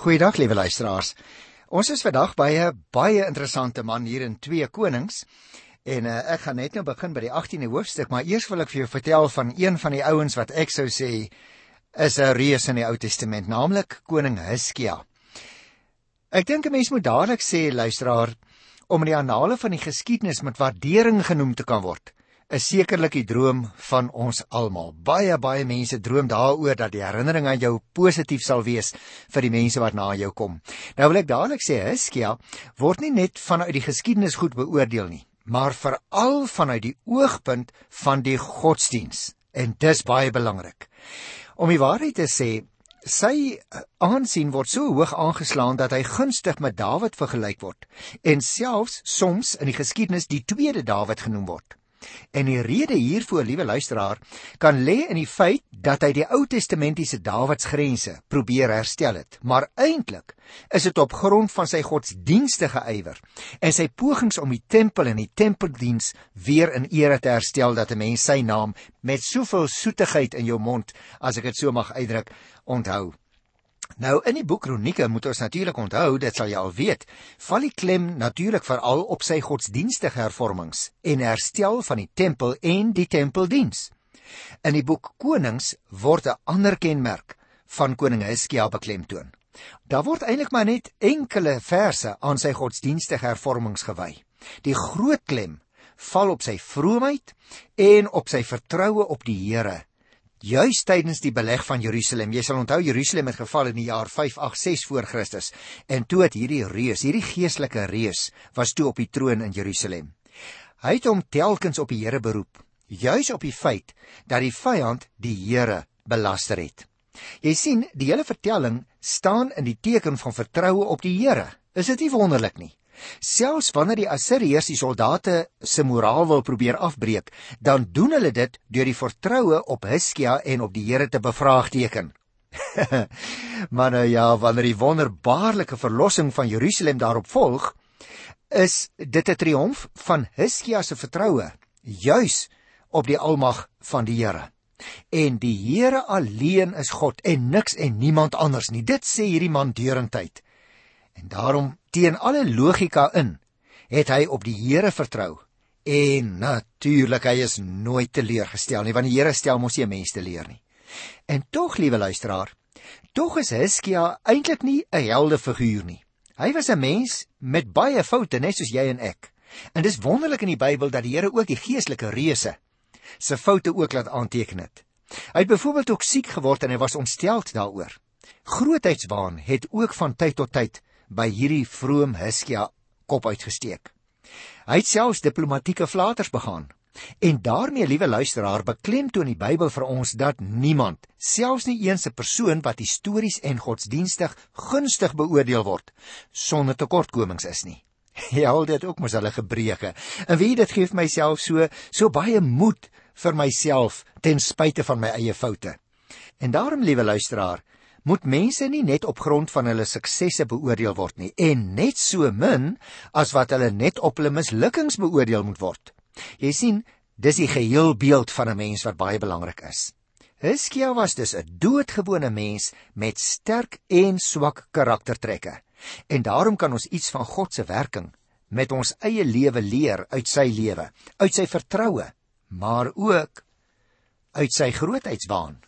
Goeiedag liewe luisteraars. Ons is vandag by 'n baie interessante man hier in 2 Konings. En uh, ek gaan net nou begin by die 18de hoofstuk, maar eers wil ek vir jou vertel van een van die ouens wat ek sou sê is 'n reus in die Ou Testament, naamlik koning Hizkia. Ek dink 'n mens moet dadelik sê luisteraar om in die annale van die geskiedenis met waardering genoem te kan word is sekerlik die droom van ons almal. Baie baie mense droom daaroor dat die herinnering aan jou positief sal wees vir die mense wat na jou kom. Nou wil ek dadelik sê Hiskia word nie net vanuit die geskiedenis goed beoordeel nie, maar veral vanuit die oogpunt van die godsdiens. En dis baie belangrik. Om die waarheid te sê, sy aansien word so hoog aangeslaan dat hy gunstig met Dawid vergelyk word en selfs soms in die geskiedenis die tweede Dawid genoem word. En die rede hiervoor, liewe luisteraar, kan lê in die feit dat hy die Ou Testamentiese Dawidsgrense probeer herstel het, maar eintlik is dit op grond van sy godsdienstige ywer en sy pogings om die tempel en die tempeldiens weer in ere te herstel dat 'n mens sy naam met soveel soetigheid in jou mond, as ek dit so mag uitdruk, onthou. Nou in die boek Kronieke moet ons natuurlik onthou, dit sal jy al weet, val die klem natuurlik veral op sy godsdienstige hervormings en herstel van die tempel en die tempeldiens. In die boek Konings word 'n ander kenmerk van koning Hizkia beklemtoon. Daar word eintlik maar net enkele verse aan sy godsdienstige hervormings gewy. Die groot klem val op sy vroomheid en op sy vertroue op die Here juis tydens die beleg van Jerusalem. Jy sal onthou Jerusalem het geval in die jaar 586 voor Christus en toe het hierdie reus, hierdie geestelike reus, was toe op die troon in Jerusalem. Hy het hom telkens op die Here beroep, juis op die feit dat die vyand die Here belaster het. Jy sien, die hele vertelling staan in die teken van vertroue op die Here. Is dit nie wonderlik nie? Selfs wanneer die Assiriërs die soldate se moraal wil probeer afbreek, dan doen hulle dit deur die vertroue op Hiskia en op die Here te bevraagteken. maar nou ja, wanneer die wonderbaarlike verlossing van Jerusalem daarop volg, is dit 'n triomf van Hiskia se vertroue juis op die almag van die Here. En die Here alleen is God en niks en niemand anders nie. Dit sê hierdie man deurentyd. En daarom teen alle logika in het hy op die Here vertrou. En natuurlik hy is nooit teleurgestel nie want die Here stel mos nie mense te leer nie. En tog liewe luisteraar, tog is Hiskia eintlik nie 'n helde figuur nie. Hy was 'n mens met baie foute net soos jy en ek. En dis wonderlik in die Bybel dat die Here ook die geestelike reuse se foute ook laat aanteken het. Hy het byvoorbeeld ook siek geword en hy was ontsteld daaroor. Grootheidswaan het ook van tyd tot tyd by hierdie vroom Hiskia kop uitgesteek. Hy het selfs diplomatieke flaters begaan. En daarmee, liewe luisteraar, beklemtoon die Bybel vir ons dat niemand, selfs nie eens 'n persoon wat histories en godsdienstig gunstig beoordeel word, sonder tekortkomings is nie. Ja, dit ook mos hulle gebreke. En wie dit gee vir myself so so baie moed vir myself ten spyte van my eie foute. En daarom, liewe luisteraar, moet mense nie net op grond van hulle suksesse beoordeel word nie en net so min as wat hulle net op hulle mislukkings beoordeel moet word. Jy sien, dis die geheel beeld van 'n mens wat baie belangrik is. Hiskia was dus 'n doodgewone mens met sterk en swak karaktertrekke. En daarom kan ons iets van God se werking met ons eie lewe leer uit sy lewe, uit sy vertroue, maar ook uit sy grootheidswaan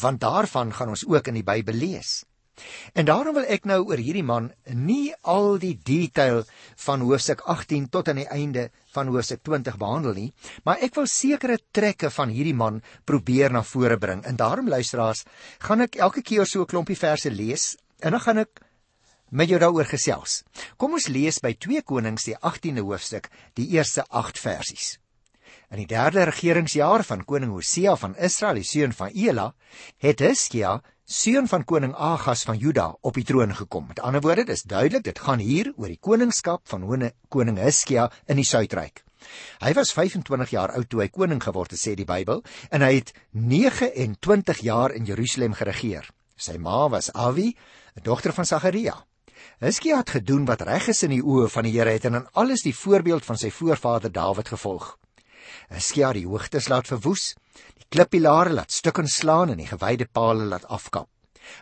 want daarvan gaan ons ook in die Bybel lees. En daarom wil ek nou oor hierdie man nie al die detail van hoofstuk 18 tot aan die einde van hoofstuk 20 behandel nie, maar ek wil sekere trekke van hierdie man probeer na vore bring. En daarom luisteraars, gaan ek elke keer so 'n klompie verse lees en dan gaan ek met jou daaroor gesels. Kom ons lees by 2 Konings die 18de hoofstuk, die eerste 8 versies. In die derde regeringsjaar van koning Hosea van Israel, die seun van Ela, het Hiskia, seun van koning Agas van Juda, op die troon gekom. Met ander woorde, dis duidelik, dit gaan hier oor die koningskap van koning Hiskia in die Suidryk. Hy was 25 jaar oud toe hy koning geword het, sê die Bybel, en hy het 29 jaar in Jerusalem geregeer. Sy ma was Avi, 'n dogter van Sagaria. Hiskia het gedoen wat reg is in die oë van die Here het en in alles die voorbeeld van sy voorvader Dawid gevolg. Hiskia die hoogtes laat verwoes, die klippilare laat stukken slaan en die gewyde palle laat afkap.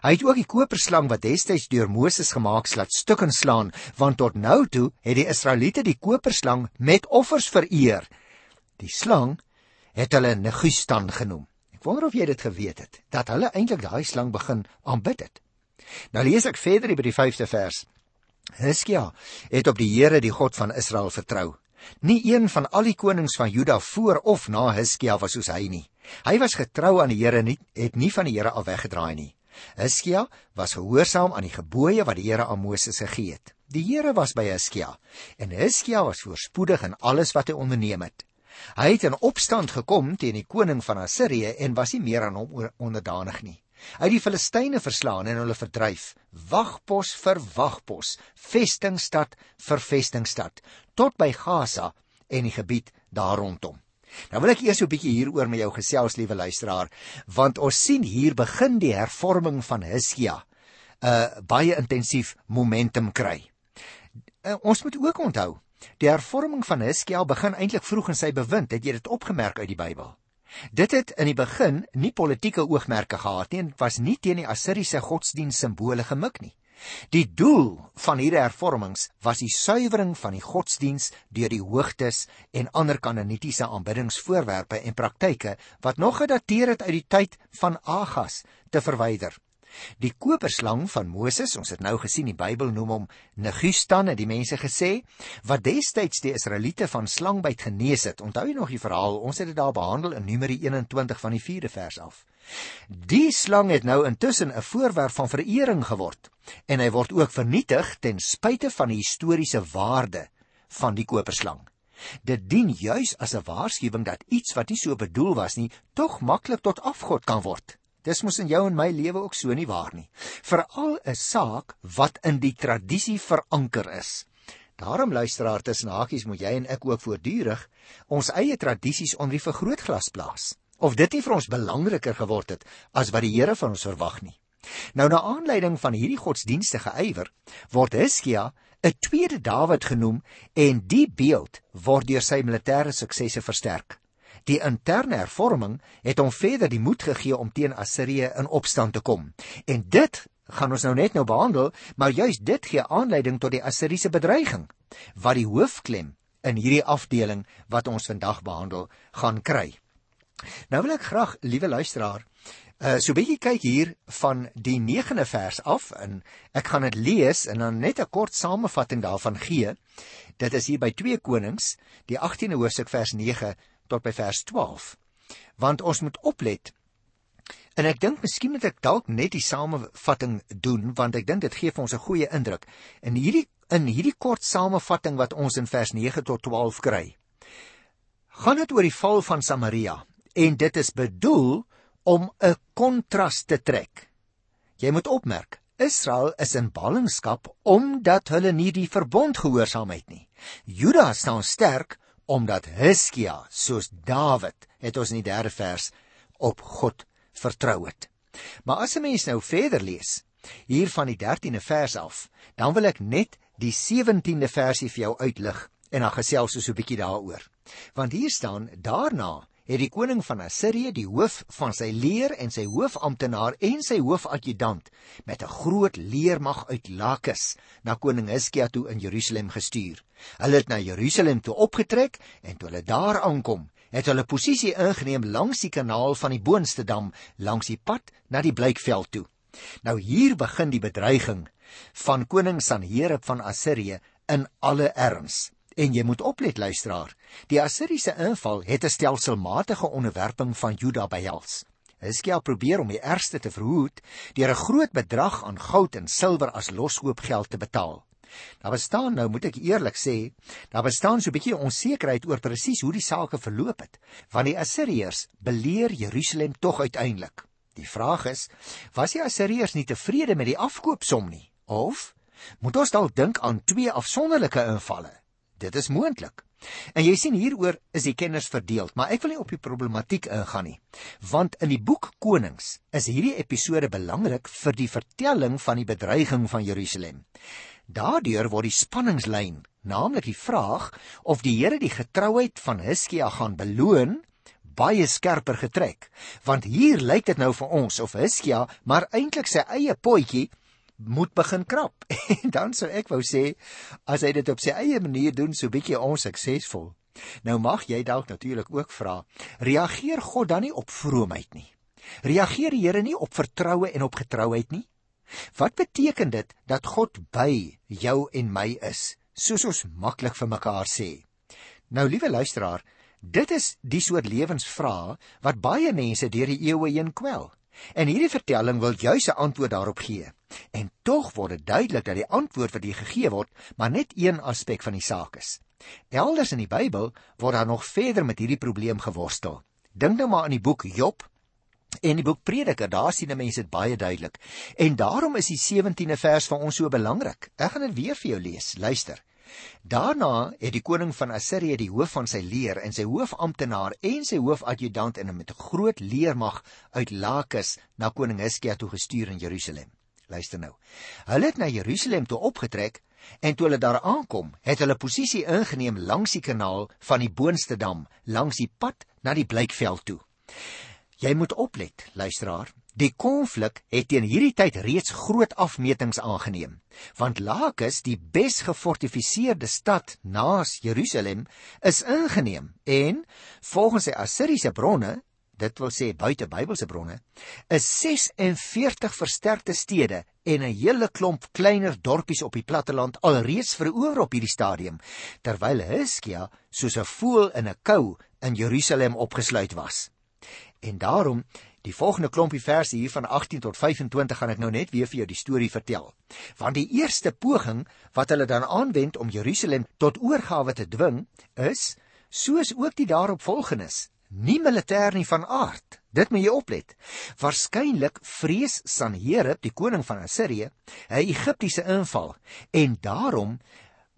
Hy het ook die koperslang wat destyds deur Moses gemaak is laat stukken slaan, want tot nou toe het die Israeliete die koperslang met offers vereer. Die slang het hulle Negustan genoem. Ek wonder of jy dit geweet het dat hulle eintlik daai slang begin aanbid het. Nou lees ek verder by die 5de vers. Hiskia het op die Here die God van Israel vertrou. Nie een van al die konings van Juda voor of na Hiskia was soos hy nie. Hy was getrou aan die Here nie het nie van die Here af weggedraai nie. Hiskia was gehoorsaam aan die gebooie wat die Here aan Moses gegee het. Die Here was by Hiskia en Hiskia was voorspoedig in alles wat hy onderneem het. Hy het in opstand gekom teen die koning van Assirië en was nie meer aan hom onderdanig nie. Het die Filistyne verslaan en hulle verdryf, wagpos vir wagpos, vestingstad vir vestingstad, tot by Gaza en die gebied daar rondom. Nou wil ek eers 'n bietjie hieroor met jou gesels, liewe luisteraar, want ons sien hier begin die hervorming van Hiskia 'n uh, baie intensief momentum kry. Uh, ons moet ook onthou, die hervorming van Hiskia begin eintlik vroeg in sy bewind, het jy dit opgemerk uit die Bybel? Dit het in die begin nie politieke oogmerke gehad nie en was nie teen die Assiriese godsdiens simbole gemik nie. Die doel van hierdie hervormings was die suiwering van die godsdiens deur die hoogtes en ander kanonitiese aanbiddingsvoorwerpe en praktyke wat nog gedateer het uit die tyd van Agas te verwyder. Die koperslang van Moses, ons het nou gesien die Bybel noem hom Negustan, het die mense gesê, wat destyds die Israeliete van slangbyt genees het. Onthou jy nog die verhaal? Ons het dit daar behandel in Numeri 21 van die 4de vers af. Die slang het nou intussen 'n voorwerp van verering geword en hy word ook vernietig ten spyte van die historiese waarde van die koperslang. Dit dien juis as 'n waarskuwing dat iets wat nie so bedoel was nie, tog maklik tot afgod kan word. Dis mos in jou en my lewe ook so nie waar nie. Veral 'n saak wat in die tradisie veranker is. Daarom luisteraar tussen hakies moet jy en ek ook voortdurend ons eie tradisies onder die vergrootglas plaas. Of dit nie vir ons belangriker geword het as wat die Here van ons verwag nie. Nou na aanleiding van hierdie godsdienstige ywer word Hiskia 'n tweede Dawid genoem en die beeld word deur sy militêre suksesse versterk. Die interne hervorming het hom verder die moed gegee om teen Assirië in opstand te kom. En dit gaan ons nou net nou behandel, maar juis dit gee aanleiding tot die Assiriese bedreiging wat die hoofklem in hierdie afdeling wat ons vandag behandel gaan kry. Nou wil ek graag, liewe luisteraar, uh so 'n bietjie kyk hier van die 9de vers af en ek gaan dit lees en dan net 'n kort samevatting daarvan gee. Dit is hier by 2 Konings, die 18de hoofstuk vers 9 tot by vers 12. Want ons moet oplet. En ek dink miskien moet ek dalk net die samevatting doen want ek dink dit gee vir ons 'n goeie indruk. In hierdie in hierdie kort samevatting wat ons in vers 9 tot 12 kry, gaan dit oor die val van Samaria en dit is bedoel om 'n kontras te trek. Jy moet opmerk, Israel is in ballingskap omdat hulle nie die verbond gehoorsaam het nie. Juda staan sterk omdat Hiskia soos Dawid het ons in die derde vers op God vertrou het. Maar as 'n mens nou verder lees hier van die 13de vers af, dan wil ek net die 17de versie vir jou uitlig en dan gesels ons so 'n bietjie daaroor. Want hier staan daarna het die koning van Assirië die hoof van sy leer en sy hoofamptenaar en sy hoofadjutant met 'n groot leermag uit Lakis na koning Hiskia toe in Jerusalem gestuur. Hulle het na Jerusalem toe opgetrek en toe hulle daar aankom, het hulle posisie ingeneem langs die kanaal van die boonste dam langs die pad na die Blykveld toe. Nou hier begin die bedreiging van koning Sanherib van Assirië in alle erns. En jy moet oplet luisteraar. Die Assiriese inval het 'n stelselmatige onderwerping van Juda behels. Hiskia probeer om die ergste te verhoed deur 'n groot bedrag aan goud en silwer as loskoopgeld te betaal. Daar bestaan nou, moet ek eerlik sê, daar bestaan so 'n bietjie onsekerheid oor presies hoe die saak verloop het, want die Assiriërs beleer Jerusalem tog uiteindelik. Die vraag is, was die Assiriërs nie tevrede met die afkoopsom nie? Of moet ons dalk dink aan twee afsonderlike invalle? Dit is moontlik. En jy sien hieroor is die kenners verdeel, maar ek wil nie op die problematiek ingaan nie. Want in die boek Konings is hierdie episode belangrik vir die vertelling van die bedreiging van Jerusalem. Daardeur word die spanningslyn, naamlik die vraag of die Here die getrouheid van Hiskia gaan beloon, baie skerper getrek. Want hier lyk dit nou vir ons of Hiskia maar eintlik sy eie potjie moet begin krap. En dan sou ek wou sê as hy dit op sy eie manier doen, so bietjie onsuksesvol. Nou mag jy dalk natuurlik ook vra, reageer God dan nie op vroomheid nie? Reageer die Here nie op vertroue en op getrouheid nie? Wat beteken dit dat God by jou en my is, soos ons maklik vir mekaar sê? Nou liewe luisteraar, dit is die soort lewensvrae wat baie mense deur die eeue heen kwel. En hierdie vertelling wil juis 'n antwoord daarop gee. En tog word dit duidelik dat die antwoord wat hier gegee word, maar net een aspek van die saak is. Elders in die Bybel word daar nog verder met hierdie probleem geworstel. Dink nou maar aan die boek Job en die boek Prediker, daar sien mense dit baie duidelik. En daarom is die 17de vers vir ons so belangrik. Ek gaan dit weer vir jou lees. Luister. Daarna het die koning van Assirië die hoof van sy leer en sy hoofamptenaar en sy hoofadjutant en met 'n groot leermag uit Lakis na koning Hizkia toe gestuur in Jerusalem. Luister nou. Hulle het na Jerusalem toe opgetrek en toe hulle daar aankom, het hulle posisie ingeneem langs die kanaal van die boonste dam, langs die pad na die Blykveld toe. Jy moet oplet, luisteraar. Die konflik het teen hierdie tyd reeds groot afmetings aangeneem, want Lakis, die besgefortifiseerde stad naas Jerusalem, is ingeneem en volgens sy Assiriese bronne, dit wil sê buite Bybelse bronne, is 46 versterkte stede en 'n hele klomp kleiner dorpies op die platteland alreeds verower op hierdie stadium, terwyl Hizkia soos 'n voël in 'n kou in Jerusalem opgesluit was. En daarom Die volgende klompie verse hier van 18 tot 25 gaan ek nou net weer vir jou die storie vertel. Want die eerste poging wat hulle dan aanwend om Jerusalem tot oorgawe te dwing, is soos ook die daaropvolgendes, nie militêr nie van aard. Dit moet jy oplet. Waarskynlik vrees Sanherib, die koning van Assirië, 'n Egiptiese inval en daarom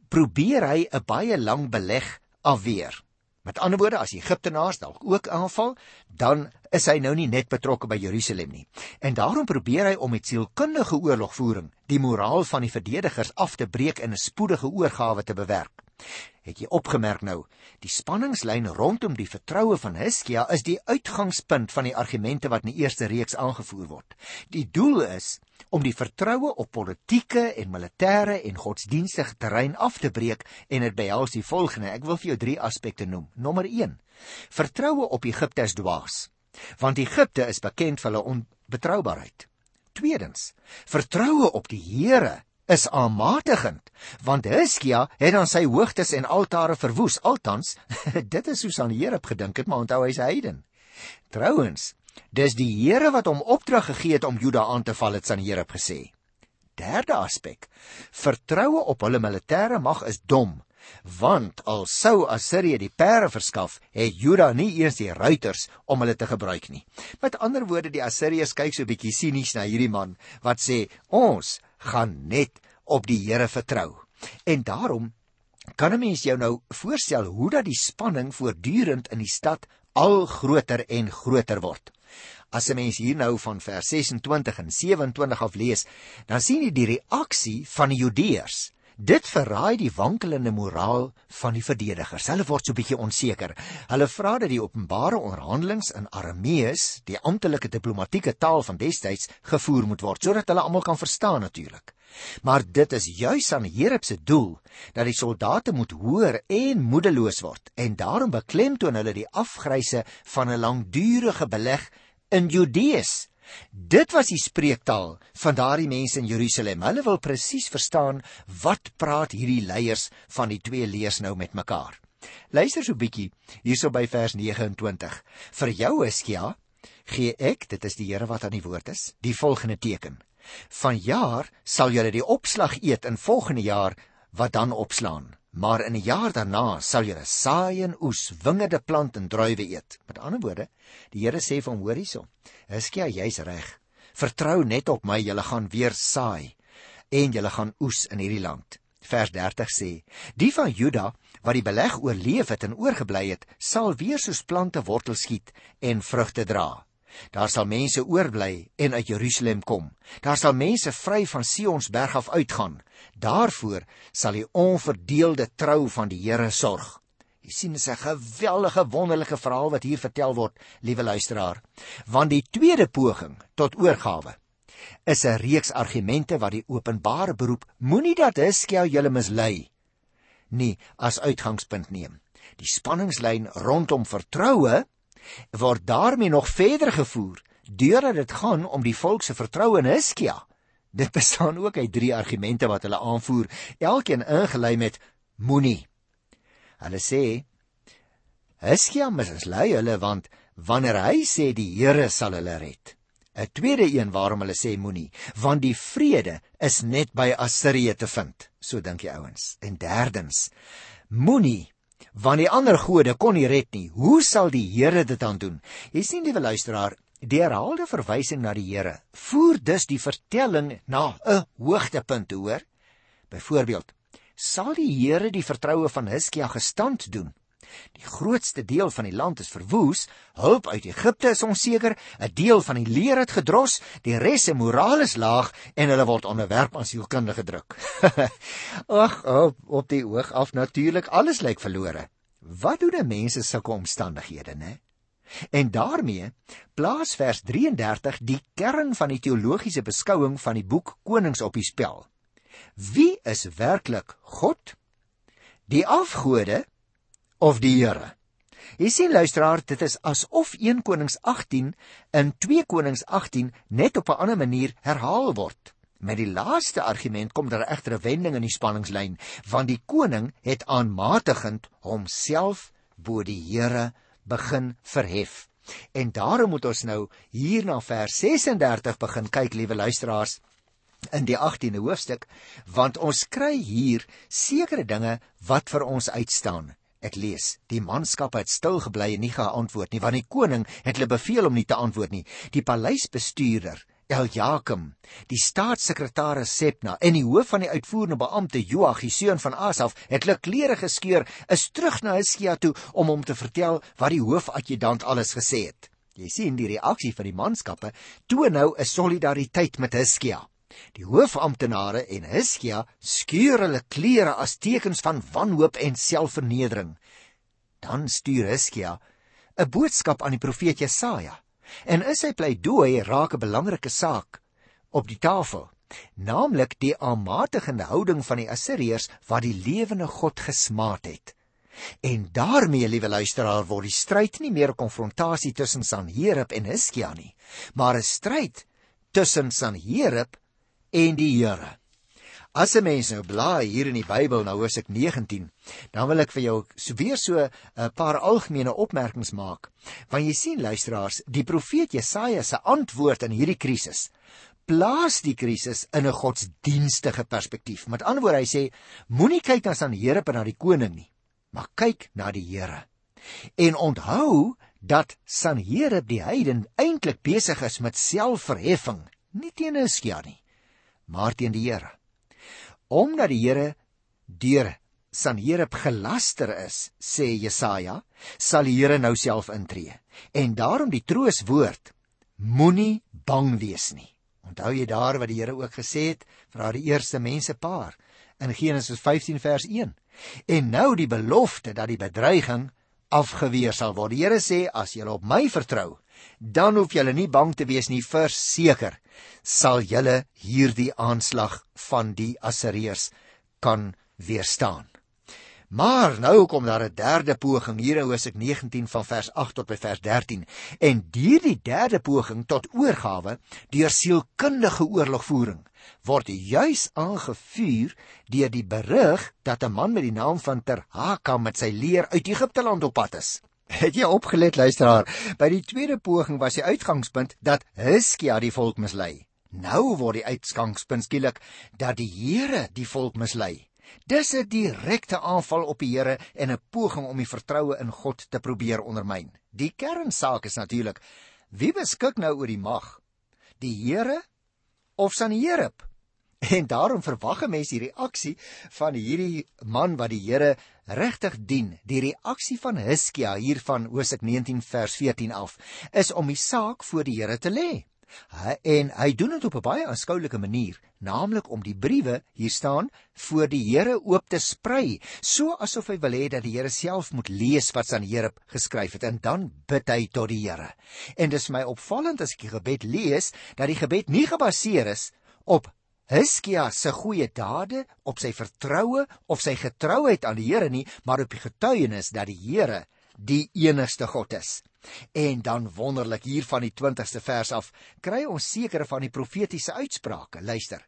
probeer hy 'n baie lang beleg afweer. Met ander woorde, as Egiptenaars dalk ook aanval, dan is hy nou nie net betrokke by Jerusalem nie. En daarom probeer hy om met sielkundige oorlogvoering die moraal van die verdedigers af te breek en 'n spoedige oorgawe te bewerk. Het jy opgemerk nou, die spanningslyn rondom die vertroue van Hiskia is die uitgangspunt van die argumente wat in die eerste reeks aangevoer word. Die doel is om die vertroue op politieke en militêre en godsdienstige terrein af te breek en dit behels die volgende. Ek wil vir jou drie aspekte noem. Nommer 1. Vertroue op Egipte is dwaas, want Egipte is bekend vir hulle onbetroubaarheid. Tweedens, vertroue op die Here is aanmatigend, want Hiskia het aan sy hoogtes en altare verwoes. Altans, dit is soos aan die Here gedink het, maar onthou hy's heiden. Trouwens, Dis die Here wat hom opdrag gegee het om Juda aan te val, het sy Here gesê. Derde aspek: Vertroue op hulle militêre mag is dom, want al sou Assirië die perde verskaf, het Juda nie eers die ruiters om hulle te gebruik nie. Met ander woorde, die Assiriërs kyk so 'n bietjie sinies na hierdie man wat sê: "Ons gaan net op die Here vertrou." En daarom kan 'n mens jou nou voorstel hoe dat die spanning voortdurend in die stad al groter en groter word. As 'n mens hier nou van vers 26 en 27 af lees, dan sien jy die reaksie van die Judeërs. Dit verraai die wankelende moraal van die verdedigers. Hulle word so bietjie onseker. Hulle vra dat die openbare onderhandelings in Aramees, die amptelike diplomatieke taal van destyds, gevoer moet word sodat hulle almal kan verstaan natuurlik. Maar dit is juis aan Here se doel dat die soldate moet hoor en moedeloos word en daarom beklemtoon hulle die afgryse van 'n langdurige beleg in Judees. Dit was die spreektaal van daardie mense in Jerusalem. Hulle wil presies verstaan wat praat hierdie leiers van die twee leers nou met mekaar. Luister so 'n bietjie hierso by vers 29. Vir jou Hiskia gee ek, dit is die Here wat aan die woord is, die volgende teken. Van jaar sal julle die opslag eet in volgende jaar wat dan opslaan maar in 'n jaar daarna sal julle saai en oes, wingerde plant en druiwe eet. Met ander woorde, die Here sê vir hom, hoor hierso. Hiskia, jy's reg. Vertrou net op my, julle gaan weer saai en julle gaan oes in hierdie land. Vers 30 sê: Die van Juda wat die beleg oorleef het en oorgebly het, sal weer soos plante wortel skiet en vrugte dra. Daar sal mense oorbly en uit Jerusalem kom. Daar sal mense vry van Sion se berg af uitgaan. Daarvoor sal die onverdeelde trou van die Here sorg. Jy sien 'n geweldige wonderlike verhaal wat hier vertel word, liewe luisteraar. Want die tweede poging tot oorgawe is 'n reeks argumente wat die openbare beroep moenie dat Hiskia julle mislei nie as uitgangspunt neem. Die spanningslyn rondom vertroue word daarmee nog verder gevoer deurdat dit gaan om die volk se vertroue in Hiskia. Dit bestaan ook uit drie argumente wat hulle aanvoer, elkeen ingelei met moenie. Hulle sê Hiskia mislei hulle want wanneer hy sê die Here sal hulle red. 'n Tweede een waarom hulle sê moenie, want die vrede is net by Assirië te vind. So dink die ouens. En derdens, moenie want die ander gode kon nie red nie. Hoe sal die Here dit aan doen? Jy sien liewe luisteraar, Die herhaalde verwysing na die Here voer dus die vertelling na 'n hoogtepunt, hoor. Byvoorbeeld, sal die Here die vertroue van Hiskia gestand doen? Die grootste deel van die land is verwoes, hulp uit Egipte is onseker, 'n deel van die leer het gedros, die res se moraal is laag en hulle word onderwerp aan sielkundige druk. Ag, op, op die oog af natuurlik, alles lyk verlore. Wat doen 'n mens in sulke omstandighede, né? En daarmee plaas vers 33 die kern van die teologiese beskouing van die boek Konings op die spel. Wie is werklik God? Die afgode of die Here? Jy sien luisteraar, dit is asof 1 Konings 18 in 2 Konings 18 net op 'n ander manier herhaal word. Met die laaste argument kom daar egter 'n wending in die spanningslyn, want die koning het aanmatigend homself bo die Here begin verhef. En daarom moet ons nou hier na vers 36 begin kyk, liewe luisteraars, in die 18de hoofstuk, want ons kry hier sekere dinge wat vir ons uitstaan. Ek lees: Die manskap het stil gebly en nie geantwoord nie, want die koning het hulle beveel om nie te antwoord nie. Die paleisbestuurder Eljakim, die staatssekretaris Sepna en die hoof van die uitvoerende beampte Joach, die seun van Asaf, het hulle klere geskeur, is terug na Hiskia toe om hom te vertel wat die hoofadjutant alles gesê het. Jy sien die reaksie van die manskappe toon nou 'n solidariteit met Hiskia. Die hoofamptenare en Hiskia skeur hulle klere as tekens van wanhoop en selfvernedering. Dan stuur Hiskia 'n boodskap aan die profeet Jesaja En in sy pleidooi raak 'n belangrike saak op die tafel, naamlik die aanmatigende houding van die Assiriërs wat die lewende God gesmaat het. En daarmee, liewe luisteraar, word die stryd nie meer 'n konfrontasie tussen Sanherib en Hiskia nie, maar 'n stryd tussen Sanherib en die Here. As 'n mens nou blaai hier in die Bybel na Hosea 19, dan wil ek vir jou weer so 'n paar algemene opmerkings maak. Want jy sien luisteraars, die profeet Jesaja se antwoord in hierdie krisis plaas die krisis in 'n godsdienstige perspektief. Met ander woorde, hy sê, moenie kyk na san Here en na die koning nie, maar kyk na die Here. En onthou dat Sanherib die heiden eintlik besig is met selfverheffing, nie teen Hiskia nie, maar teen die Here omdat die Here deur Sanherib gelaster is, sê Jesaja, sal die Here nou self intree. En daarom die trooswoord: Moenie bang wees nie. Onthou jy daar wat die Here ook gesê het vir haar eerste mensepaar in Genesis 15 vers 1. En nou die belofte dat die bedreiging afgeweer sal word. Die Here sê as jy op my vertrou, dan hoef jy nie bang te wees nie, verseker sal jy hierdie aanslag van die Assiriërs kan weerstaan. Maar nou kom daar 'n derde poging hier in Hosea 19 van vers 8 tot by vers 13 en hierdie derde poging tot oorgawe deur sielkundige oorlogvoering word juis aangevuur deur die berig dat 'n man met die naam van Terhaka met sy leer uit Egipte land op pad is. Het jy opgelet luisteraar? By die tweede poging was die uitgangspunt dat Hiskia die volk mislei. Nou word die uitgangspunt skielik dat die Here die volk mislei. Dis 'n direkte aanval op die Here en 'n poging om die vertroue in God te probeer ondermyn. Die kernsaak is natuurlik wie beskik nou oor die mag? Die Here of Sanherib? En daarom verwag 'n mens die reaksie van hierdie man wat die Here regtig dien. Die reaksie van Hiskia hier van Hosea 19 vers 14 af is om die saak voor die Here te lê. En hy doen dit op 'n baie aanskoulike manier, naamlik om die briewe hier staan voor die Here oop te sprei, so asof hy wil hê dat die Here self moet lees wat aan Here geskryf het en dan bid hy tot die Here. En dis my opvallend as ek die gebed lees dat die gebed nie gebaseer is op Hiskia se goeie dade, op sy vertroue of sy getrouheid aan die Here nie, maar op die getuienis dat die Here die enigste God is. En dan wonderlik hier van die 20ste vers af kry ons sekere van die profetiese uitsprake. Luister.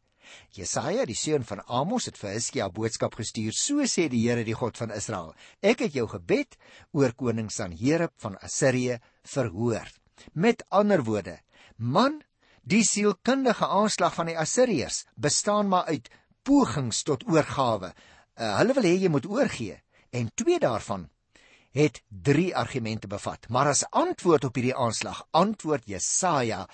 Jesaja, die seun van Amos, het vir Hiskia boodskap gestuur. So sê die Here, die God van Israel: Ek het jou gebed oor koning Sanherib van Assirië verhoor. Met ander woorde, man, die sielkundige aanslag van die Assiriërs bestaan maar uit pogings tot oorgawe. Uh, hulle wil hê jy moet oorgee en twee daarvan het drie argumente bevat. Maar as antwoord op hierdie aanslag, antwoord Jesaja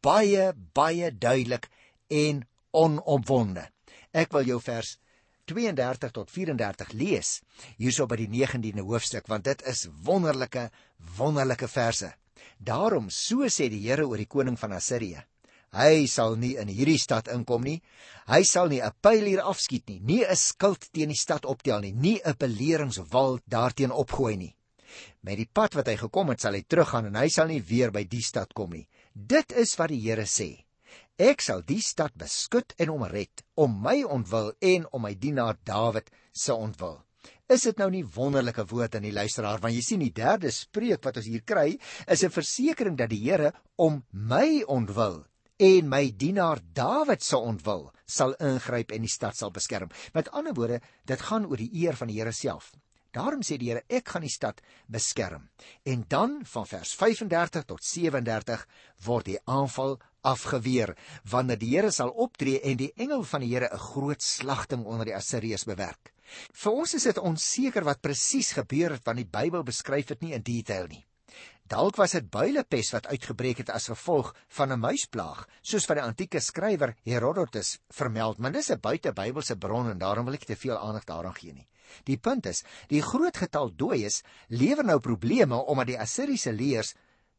baie baie duidelik en onomwonde. Ek wil jou vers 32 tot 34 lees hierso by die 19de hoofstuk want dit is wonderlike wonderlike verse. Daarom so sê die Here oor die koning van Assirië. Hy sal nie in hierdie stad inkom nie. Hy sal nie 'n pyl hier afskiet nie, nie 'n skild teen die stad optel nie, nie 'n beleringswal daarteen opgooi nie. Met die pad wat hy gekom het, sal hy teruggaan en hy sal nie weer by die stad kom nie. Dit is wat die Here sê. Ek sal die stad beskud en omred om my ontwil en om my dienaar Dawid se ontwil. Is dit nou nie wonderlike woord aan die luisteraar want jy sien die derde spreek wat ons hier kry is 'n versekering dat die Here om my ontwil en my dienaar Dawid se ontwil sal ingryp en die stad sal beskerm. Met ander woorde, dit gaan oor die eer van die Here self. Daarom sê die Here, ek gaan die stad beskerm. En dan van vers 35 tot 37 word die aanval afgeweer wanneer die Here sal optree en die engel van die Here 'n groot slagting onder die Assiriërs bewerk. Vir ons is dit onseker wat presies gebeur het want die Bybel beskryf dit nie in detail nie. Dalk was dit builepes wat uitgebreek het as gevolg van 'n muisplaag, soos wat die antieke skrywer Herodotus vermeld, maar dis 'n buitebybelse bron en daarom wil ek te veel aandag daaraan gee nie. Die punt is, die groot getal dooies lewer nou probleme omdat die Assiriese leers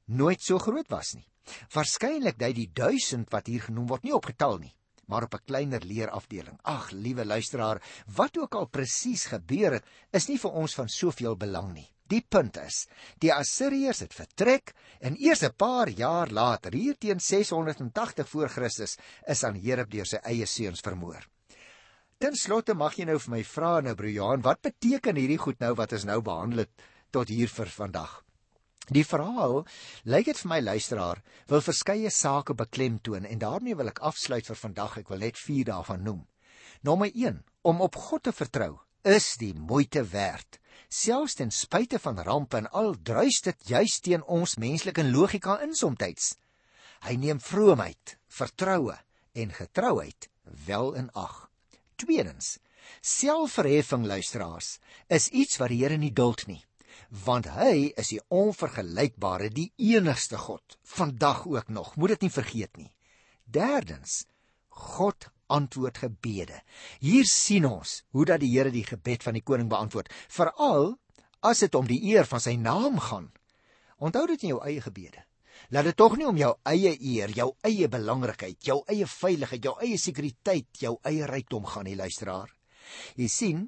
nooit so groot was nie. Waarskynlik dui die 1000 wat hier genoem word nie op getal nie, maar op 'n kleiner leerafdeling. Ag, liewe luisteraar, wat ook al presies gebeur het, is nie vir ons van soveel belang nie. Die punt is, die Assiriërs het vertrek en eers 'n paar jaar later, hier teen 680 voor Christus, is aan Hereb deur sy eie seuns vermoor. Ten slotte mag jy nou vir my vra nou broer Johan, wat beteken hierdie goed nou wat ons nou behandel het tot hier vir vandag? Die verhaal, lyk dit vir my luisteraar, wil verskeie sake beklemtoon en daarmee wil ek afsluit vir vandag. Ek wil net 4 daarvan noem. Nommer 1: Om op God te vertrou is die moeite werd. Selfs ten spyte van rampe en al druis dit juis teen ons menslike logika in soms. Hy neem vroomheid, vertroue en getrouheid wel in ag. Tweedens, selfverheffing luisteraars is iets wat die Here nie duld nie, want hy is die onvergelykbare, die enigste God, vandag ook nog. Moet dit nie vergeet nie. Derdens, God antwoord gebede. Hier sien ons hoe dat die Here die gebed van die koning beantwoord, veral as dit om die eer van sy naam gaan. Onthou dit in jou eie gebede. Laat dit tog nie om jou eie eer, jou eie belangrikheid, jou eie veiligheid, jou eie sekuriteit, jou eie rykdom gaan nie, luisteraar. Jy sien,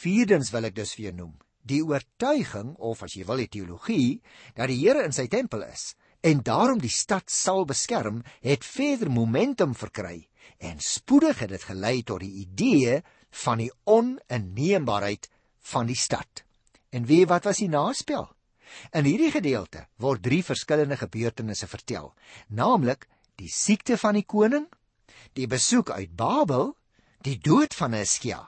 vierdens wil ek dus vir jou noem, die oortuiging of as jy wil die teologie dat die Here in sy tempel is en daarom die stad sal beskerm, het verder momentum verkry en spoedig het dit gelei tot die idee van die oninneembaarheid van die stad. En wie wat was die naspel? In hierdie gedeelte word drie verskillende gebeurtenisse vertel, naamlik die siekte van die koning, die besoek uit Babel, die dood van Hiskia.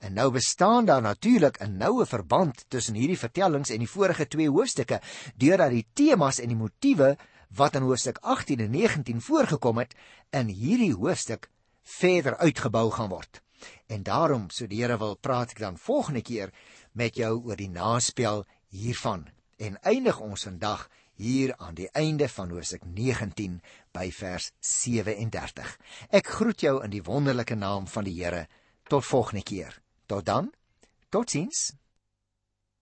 En nou bestaan daar natuurlik 'n noue verband tussen hierdie vertellings en die vorige twee hoofstukke, deurdat die temas en die motiewe wat in hoofstuk 18 en 19 voorgekom het, in hierdie hoofstuk verder uitgebou gaan word. En daarom, so die Here wil, praat ek dan volgende keer met jou oor die naspel hiervan en eindig ons vandag hier aan die einde van Hoofstuk 19 by vers 37. Ek groet jou in die wonderlike naam van die Here. Tot volgende keer. Tot dan. Totsiens.